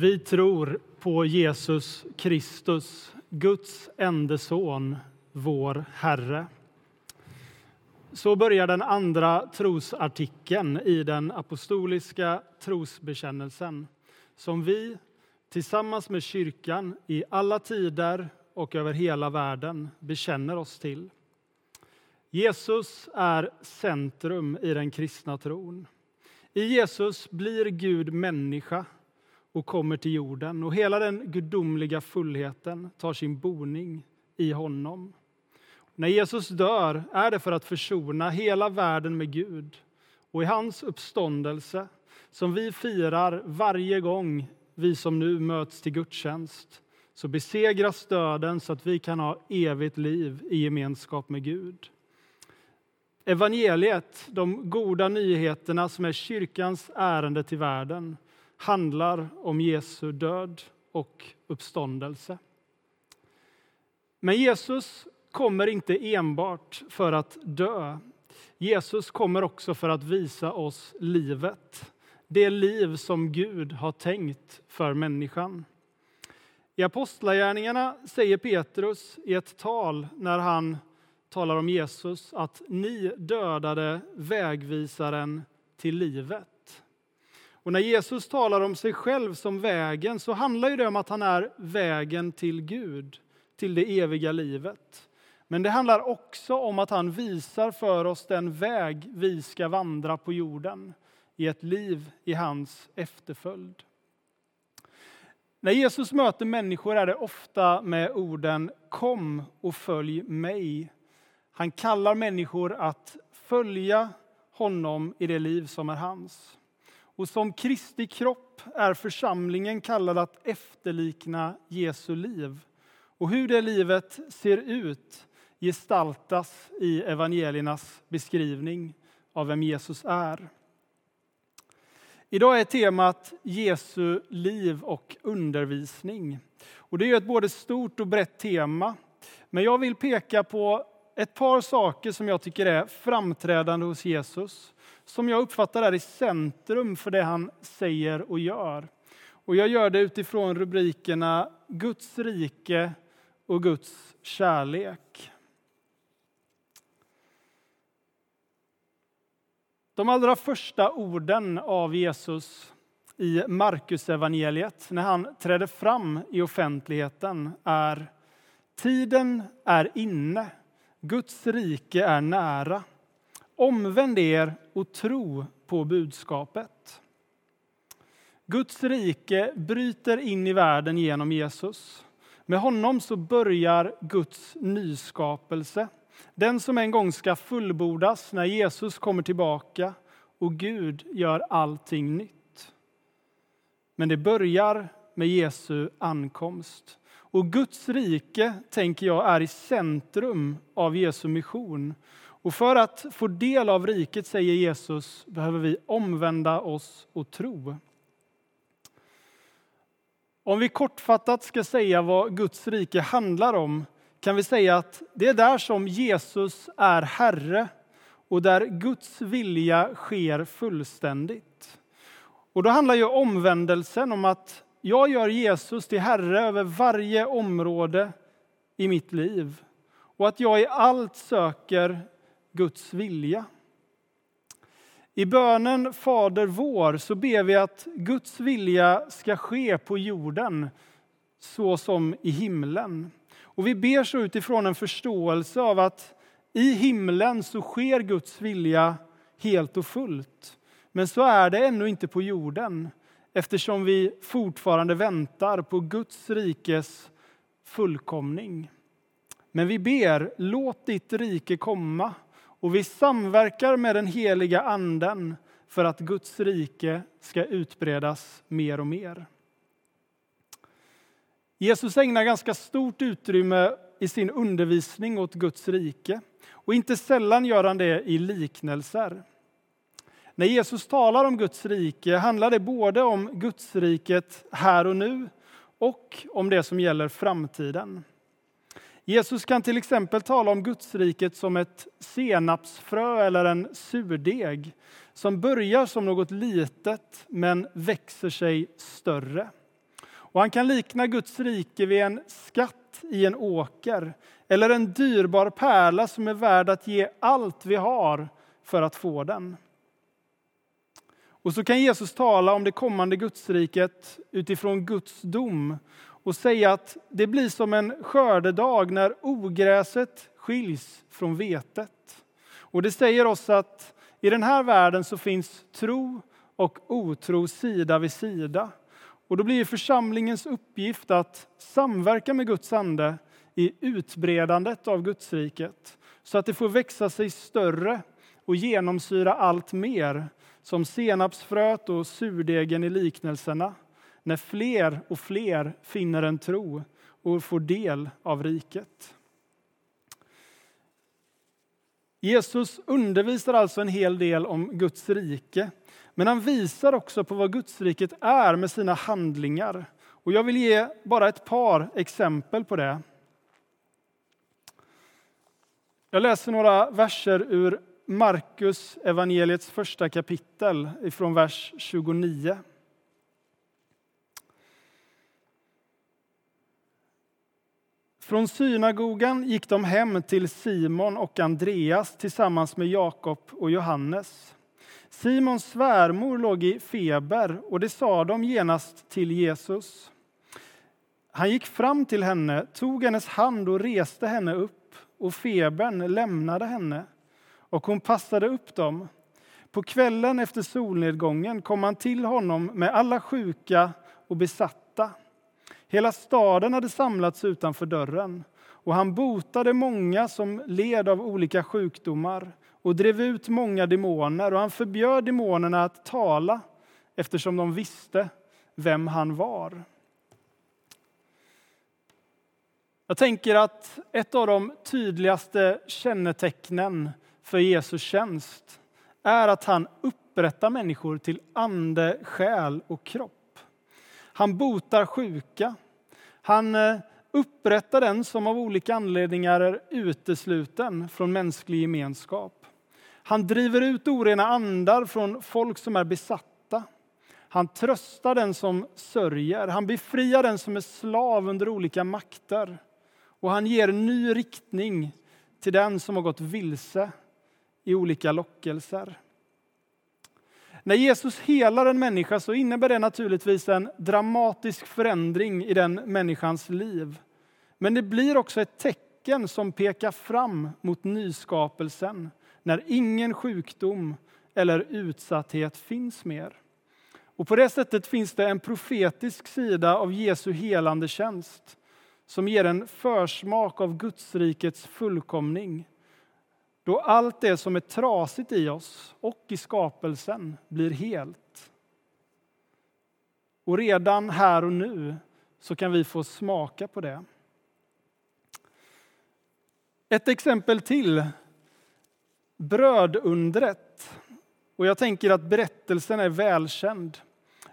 Vi tror på Jesus Kristus, Guds enda son, vår Herre. Så börjar den andra trosartikeln i den apostoliska trosbekännelsen som vi tillsammans med kyrkan i alla tider och över hela världen bekänner oss till. Jesus är centrum i den kristna tron. I Jesus blir Gud människa och kommer till jorden och hela den gudomliga fullheten tar sin boning i honom. När Jesus dör är det för att försona hela världen med Gud och i hans uppståndelse som vi firar varje gång vi som nu möts till gudstjänst så besegras döden så att vi kan ha evigt liv i gemenskap med Gud. Evangeliet, de goda nyheterna som är kyrkans ärende till världen handlar om Jesu död och uppståndelse. Men Jesus kommer inte enbart för att dö. Jesus kommer också för att visa oss livet. Det liv som Gud har tänkt för människan. I Apostlagärningarna säger Petrus i ett tal när han talar om Jesus att ni dödade vägvisaren till livet. Och när Jesus talar om sig själv som vägen så handlar det om att han är vägen till Gud, till det eviga livet. Men det handlar också om att han visar för oss den väg vi ska vandra på jorden i ett liv i hans efterföljd. När Jesus möter människor är det ofta med orden Kom och följ mig. Han kallar människor att följa honom i det liv som är hans. Och som Kristi kropp är församlingen kallad att efterlikna Jesu liv. Och hur det livet ser ut gestaltas i evangeliernas beskrivning av vem Jesus är. Idag är temat Jesu liv och undervisning. Och det är ett både stort och brett tema. Men jag vill peka på ett par saker som jag tycker är framträdande hos Jesus, som jag uppfattar är i centrum för det han säger och gör. Och jag gör det utifrån rubrikerna Guds rike och Guds kärlek. De allra första orden av Jesus i Markusevangeliet när han träder fram i offentligheten är Tiden är inne, Guds rike är nära. Omvänd er och tro på budskapet. Guds rike bryter in i världen genom Jesus. Med honom så börjar Guds nyskapelse. Den som en gång ska fullbordas när Jesus kommer tillbaka och Gud gör allting nytt. Men det börjar med Jesu ankomst. Och Guds rike, tänker jag, är i centrum av Jesu mission. Och för att få del av riket, säger Jesus, behöver vi omvända oss och tro. Om vi kortfattat ska säga vad Guds rike handlar om kan vi säga att det är där som Jesus är Herre och där Guds vilja sker fullständigt. Och då handlar ju omvändelsen om att jag gör Jesus till Herre över varje område i mitt liv och att jag i allt söker Guds vilja. I bönen Fader vår så ber vi att Guds vilja ska ske på jorden så som i himlen. Och vi ber så utifrån en förståelse av att i himlen så sker Guds vilja helt och fullt. Men så är det ännu inte på jorden eftersom vi fortfarande väntar på Guds rikes fullkomning. Men vi ber, låt ditt rike komma och vi samverkar med den heliga anden för att Guds rike ska utbredas mer och mer. Jesus ägnar ganska stort utrymme i sin undervisning åt Guds rike. Och inte sällan gör han det i liknelser. När Jesus talar om Guds rike handlar det både om Guds riket här och nu och om det som gäller framtiden. Jesus kan till exempel tala om Gudsriket som ett senapsfrö eller en surdeg som börjar som något litet men växer sig större. Och han kan likna Guds rike vid en skatt i en åker eller en dyrbar pärla som är värd att ge allt vi har för att få den. Och så kan Jesus tala om det kommande Gudsriket utifrån Guds dom och säga att det blir som en skördedag när ogräset skiljs från vetet. Och det säger oss att i den här världen så finns tro och otro sida vid sida. Och då blir församlingens uppgift att samverka med Guds ande i utbredandet av Gudsriket så att det får växa sig större och genomsyra allt mer som senapsfröet och surdegen i liknelserna när fler och fler finner en tro och får del av riket. Jesus undervisar alltså en hel del om Guds rike, men han visar också på vad Guds riket är med sina handlingar. Och jag vill ge bara ett par exempel på det. Jag läser några verser ur Markus evangeliets första kapitel ifrån vers 29. Från synagogan gick de hem till Simon och Andreas tillsammans med Jakob och Johannes. Simons svärmor låg i feber och det sa de genast till Jesus. Han gick fram till henne, tog hennes hand och reste henne upp och febern lämnade henne och hon passade upp dem. På kvällen efter solnedgången kom han till honom med alla sjuka och besatta. Hela staden hade samlats utanför dörren och han botade många som led av olika sjukdomar och drev ut många demoner och han förbjöd demonerna att tala eftersom de visste vem han var. Jag tänker att ett av de tydligaste kännetecknen för Jesus tjänst är att han upprättar människor till ande, själ och kropp. Han botar sjuka. Han eh, upprättar den som av olika anledningar är utesluten från mänsklig gemenskap. Han driver ut orena andar från folk som är besatta. Han tröstar den som sörjer. Han befriar den som är slav under olika makter. Och han ger ny riktning till den som har gått vilse i olika lockelser. När Jesus helar en människa så innebär det naturligtvis en dramatisk förändring i den människans liv. Men det blir också ett tecken som pekar fram mot nyskapelsen när ingen sjukdom eller utsatthet finns mer. Och på det sättet finns det en profetisk sida av Jesu helande tjänst som ger en försmak av Gudsrikets fullkomning då allt det som är trasigt i oss och i skapelsen blir helt. Och redan här och nu så kan vi få smaka på det. Ett exempel till. Brödundret. Och jag tänker att berättelsen är välkänd.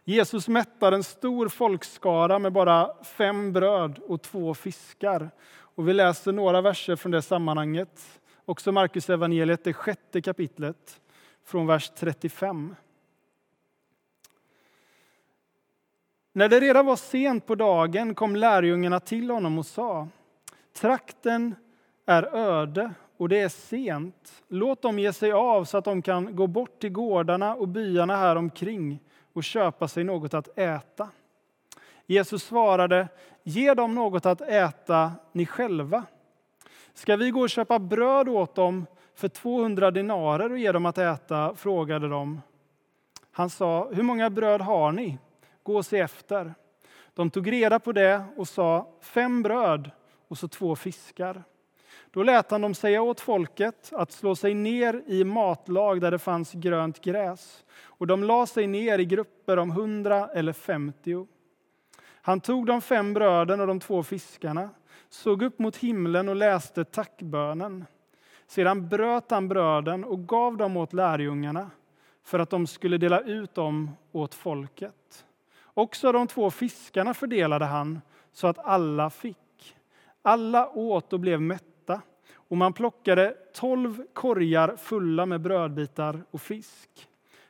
Jesus mättar en stor folkskara med bara fem bröd och två fiskar. Och vi läser några verser från det sammanhanget. Också Markus evangeliet, det sjätte kapitlet, från vers 35. När det redan var sent på dagen kom lärjungarna till honom och sa Trakten är öde och det är sent. Låt dem ge sig av så att de kan gå bort till gårdarna och byarna här omkring och köpa sig något att äta. Jesus svarade, ge dem något att äta ni själva. Ska vi gå och köpa bröd åt dem för 200 dinarer och ge dem att äta? frågade de. Han sa, hur många bröd har ni? Gå och se efter. De tog reda på det och sa, fem bröd och så två fiskar. Då lät han dem säga åt folket att slå sig ner i matlag där det fanns grönt gräs. Och de la sig ner i grupper om hundra eller femtio. Han tog de fem bröden och de två fiskarna såg upp mot himlen och läste tackbönen. Sedan bröt han bröden och gav dem åt lärjungarna för att de skulle dela ut dem åt folket. Också de två fiskarna fördelade han så att alla fick. Alla åt och blev mätta och man plockade tolv korgar fulla med brödbitar och fisk.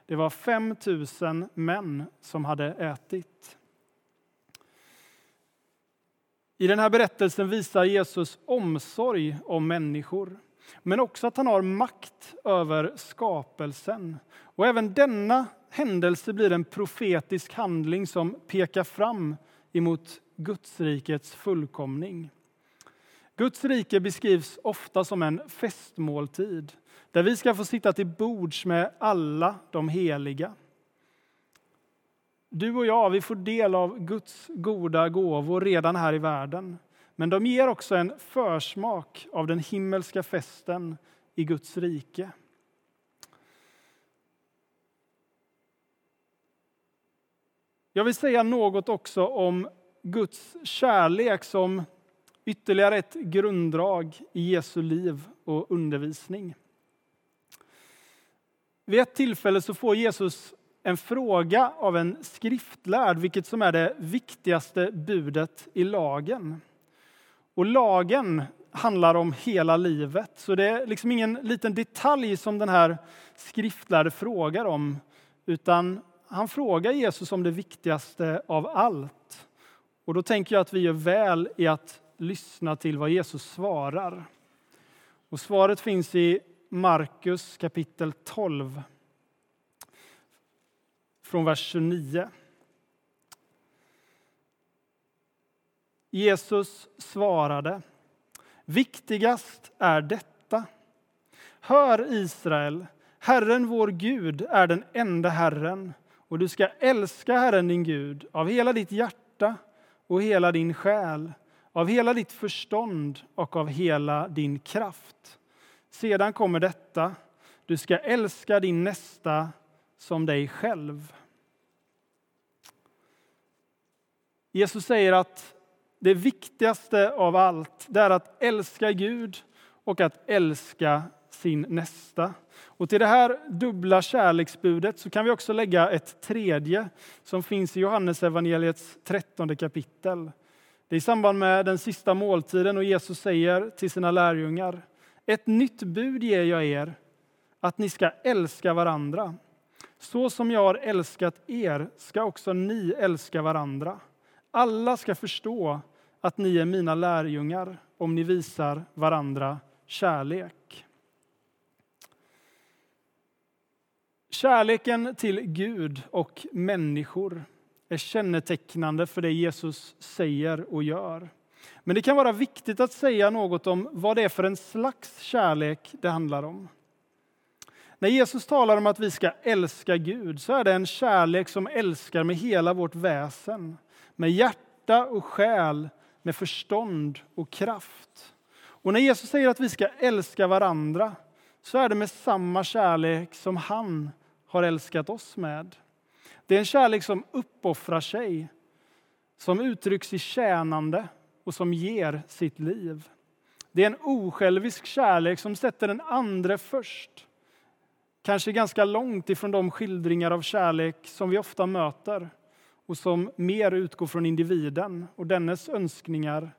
Det var fem tusen män som hade ätit. I den här berättelsen visar Jesus omsorg om människor, men också att han har makt över skapelsen. Och även denna händelse blir en profetisk handling som pekar fram emot Gudsrikets fullkomning. Guds rike beskrivs ofta som en festmåltid där vi ska få sitta till bords med alla de heliga. Du och jag vi får del av Guds goda gåvor redan här i världen. Men de ger också en försmak av den himmelska festen i Guds rike. Jag vill säga något också om Guds kärlek som ytterligare ett grunddrag i Jesu liv och undervisning. Vid ett tillfälle så får Jesus en fråga av en skriftlärd, vilket som är det viktigaste budet i lagen. Och lagen handlar om hela livet, så det är liksom ingen liten detalj som den här skriftlärde frågar om, utan han frågar Jesus om det viktigaste av allt. Och då tänker jag att vi gör väl i att lyssna till vad Jesus svarar. Och svaret finns i Markus kapitel 12, från vers 29. Jesus svarade, viktigast är detta. Hör Israel, Herren vår Gud är den enda Herren och du ska älska Herren din Gud av hela ditt hjärta och hela din själ, av hela ditt förstånd och av hela din kraft. Sedan kommer detta, du ska älska din nästa som dig själv. Jesus säger att det viktigaste av allt det är att älska Gud och att älska sin nästa. Och till det här dubbla kärleksbudet så kan vi också lägga ett tredje som finns i Johannes evangeliets trettonde kapitel. Det är i samband med den sista måltiden och Jesus säger till sina lärjungar Ett nytt bud ger jag er, att ni ska älska varandra. Så som jag har älskat er ska också ni älska varandra. Alla ska förstå att ni är mina lärjungar om ni visar varandra kärlek. Kärleken till Gud och människor är kännetecknande för det Jesus säger och gör. Men det kan vara viktigt att säga något om vad det är för en slags kärlek det handlar om. När Jesus talar om att vi ska älska Gud så är det en kärlek som älskar med hela vårt väsen, med hjärta och själ, med förstånd och kraft. Och när Jesus säger att vi ska älska varandra så är det med samma kärlek som han har älskat oss med. Det är en kärlek som uppoffrar sig, som uttrycks i tjänande och som ger sitt liv. Det är en osjälvisk kärlek som sätter den andre först kanske ganska långt ifrån de skildringar av kärlek som vi ofta möter och som mer utgår från individen och dennes önskningar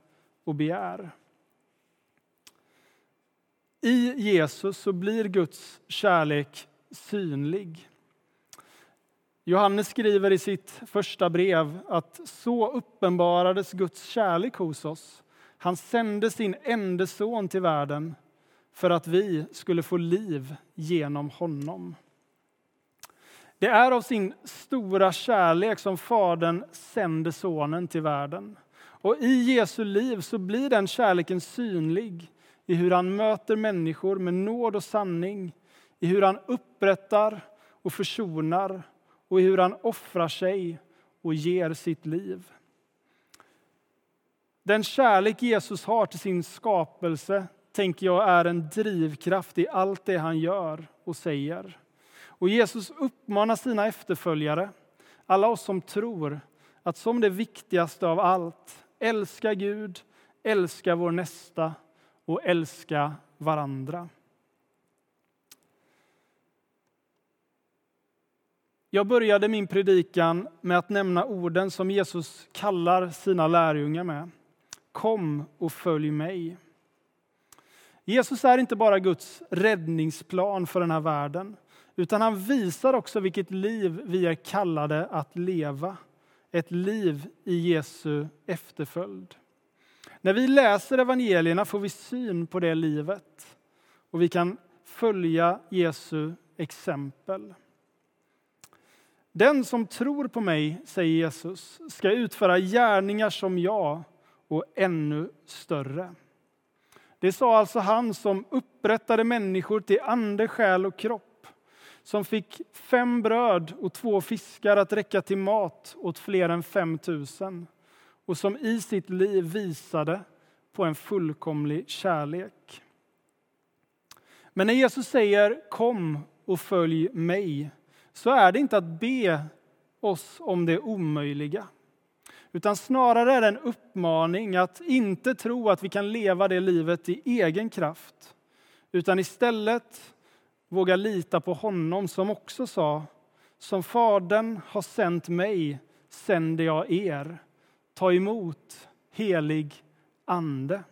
och begär. I Jesus så blir Guds kärlek synlig. Johannes skriver i sitt första brev att så uppenbarades Guds kärlek hos oss. Han sände sin enda son till världen för att vi skulle få liv genom honom. Det är av sin stora kärlek som Fadern sände Sonen till världen. Och I Jesu liv så blir den kärleken synlig i hur han möter människor med nåd och sanning, i hur han upprättar och försonar och i hur han offrar sig och ger sitt liv. Den kärlek Jesus har till sin skapelse tänker jag är en drivkraft i allt det han gör och säger. Och Jesus uppmanar sina efterföljare, alla oss som tror, att som det viktigaste av allt älska Gud, älska vår nästa och älska varandra. Jag började min predikan med att nämna orden som Jesus kallar sina lärjungar med. Kom och följ mig. Jesus är inte bara Guds räddningsplan för den här världen, utan han visar också vilket liv vi är kallade att leva. Ett liv i Jesu efterföljd. När vi läser evangelierna får vi syn på det livet och vi kan följa Jesu exempel. Den som tror på mig, säger Jesus, ska utföra gärningar som jag och ännu större. Det sa alltså han som upprättade människor till ande, själ och kropp. Som fick fem bröd och två fiskar att räcka till mat åt fler än fem tusen. Och som i sitt liv visade på en fullkomlig kärlek. Men när Jesus säger kom och följ mig så är det inte att be oss om det omöjliga. Utan snarare är det en uppmaning att inte tro att vi kan leva det livet i egen kraft. Utan istället våga lita på honom som också sa Som Fadern har sänt mig sänder jag er. Ta emot helig ande.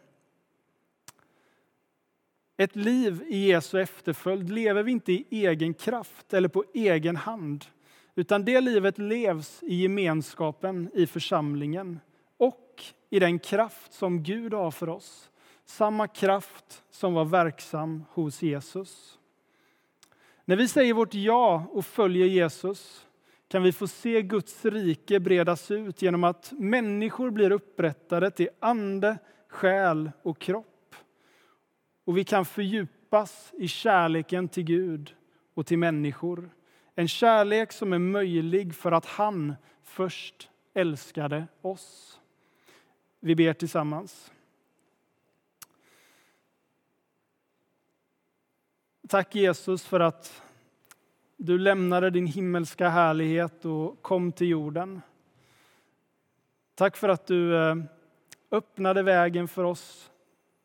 Ett liv i Jesu efterföljd lever vi inte i egen kraft eller på egen hand. Utan det livet levs i gemenskapen i församlingen och i den kraft som Gud har för oss. Samma kraft som var verksam hos Jesus. När vi säger vårt ja och följer Jesus kan vi få se Guds rike bredas ut genom att människor blir upprättade till ande, själ och kropp. Och vi kan fördjupas i kärleken till Gud och till människor. En kärlek som är möjlig för att han först älskade oss. Vi ber tillsammans. Tack Jesus för att du lämnade din himmelska härlighet och kom till jorden. Tack för att du eh, öppnade vägen för oss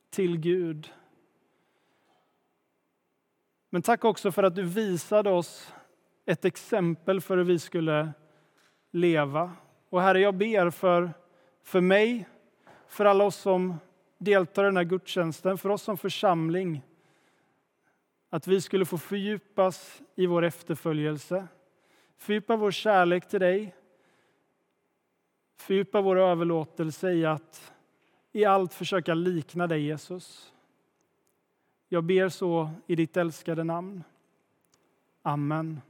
till Gud. Men tack också för att du visade oss ett exempel för hur vi skulle leva. Och Herre, jag ber för, för mig, för alla oss som deltar i den här gudstjänsten, för oss som församling, att vi skulle få fördjupas i vår efterföljelse, fördjupa vår kärlek till dig, fördjupa vår överlåtelse i att i allt försöka likna dig, Jesus. Jag ber så i ditt älskade namn. Amen.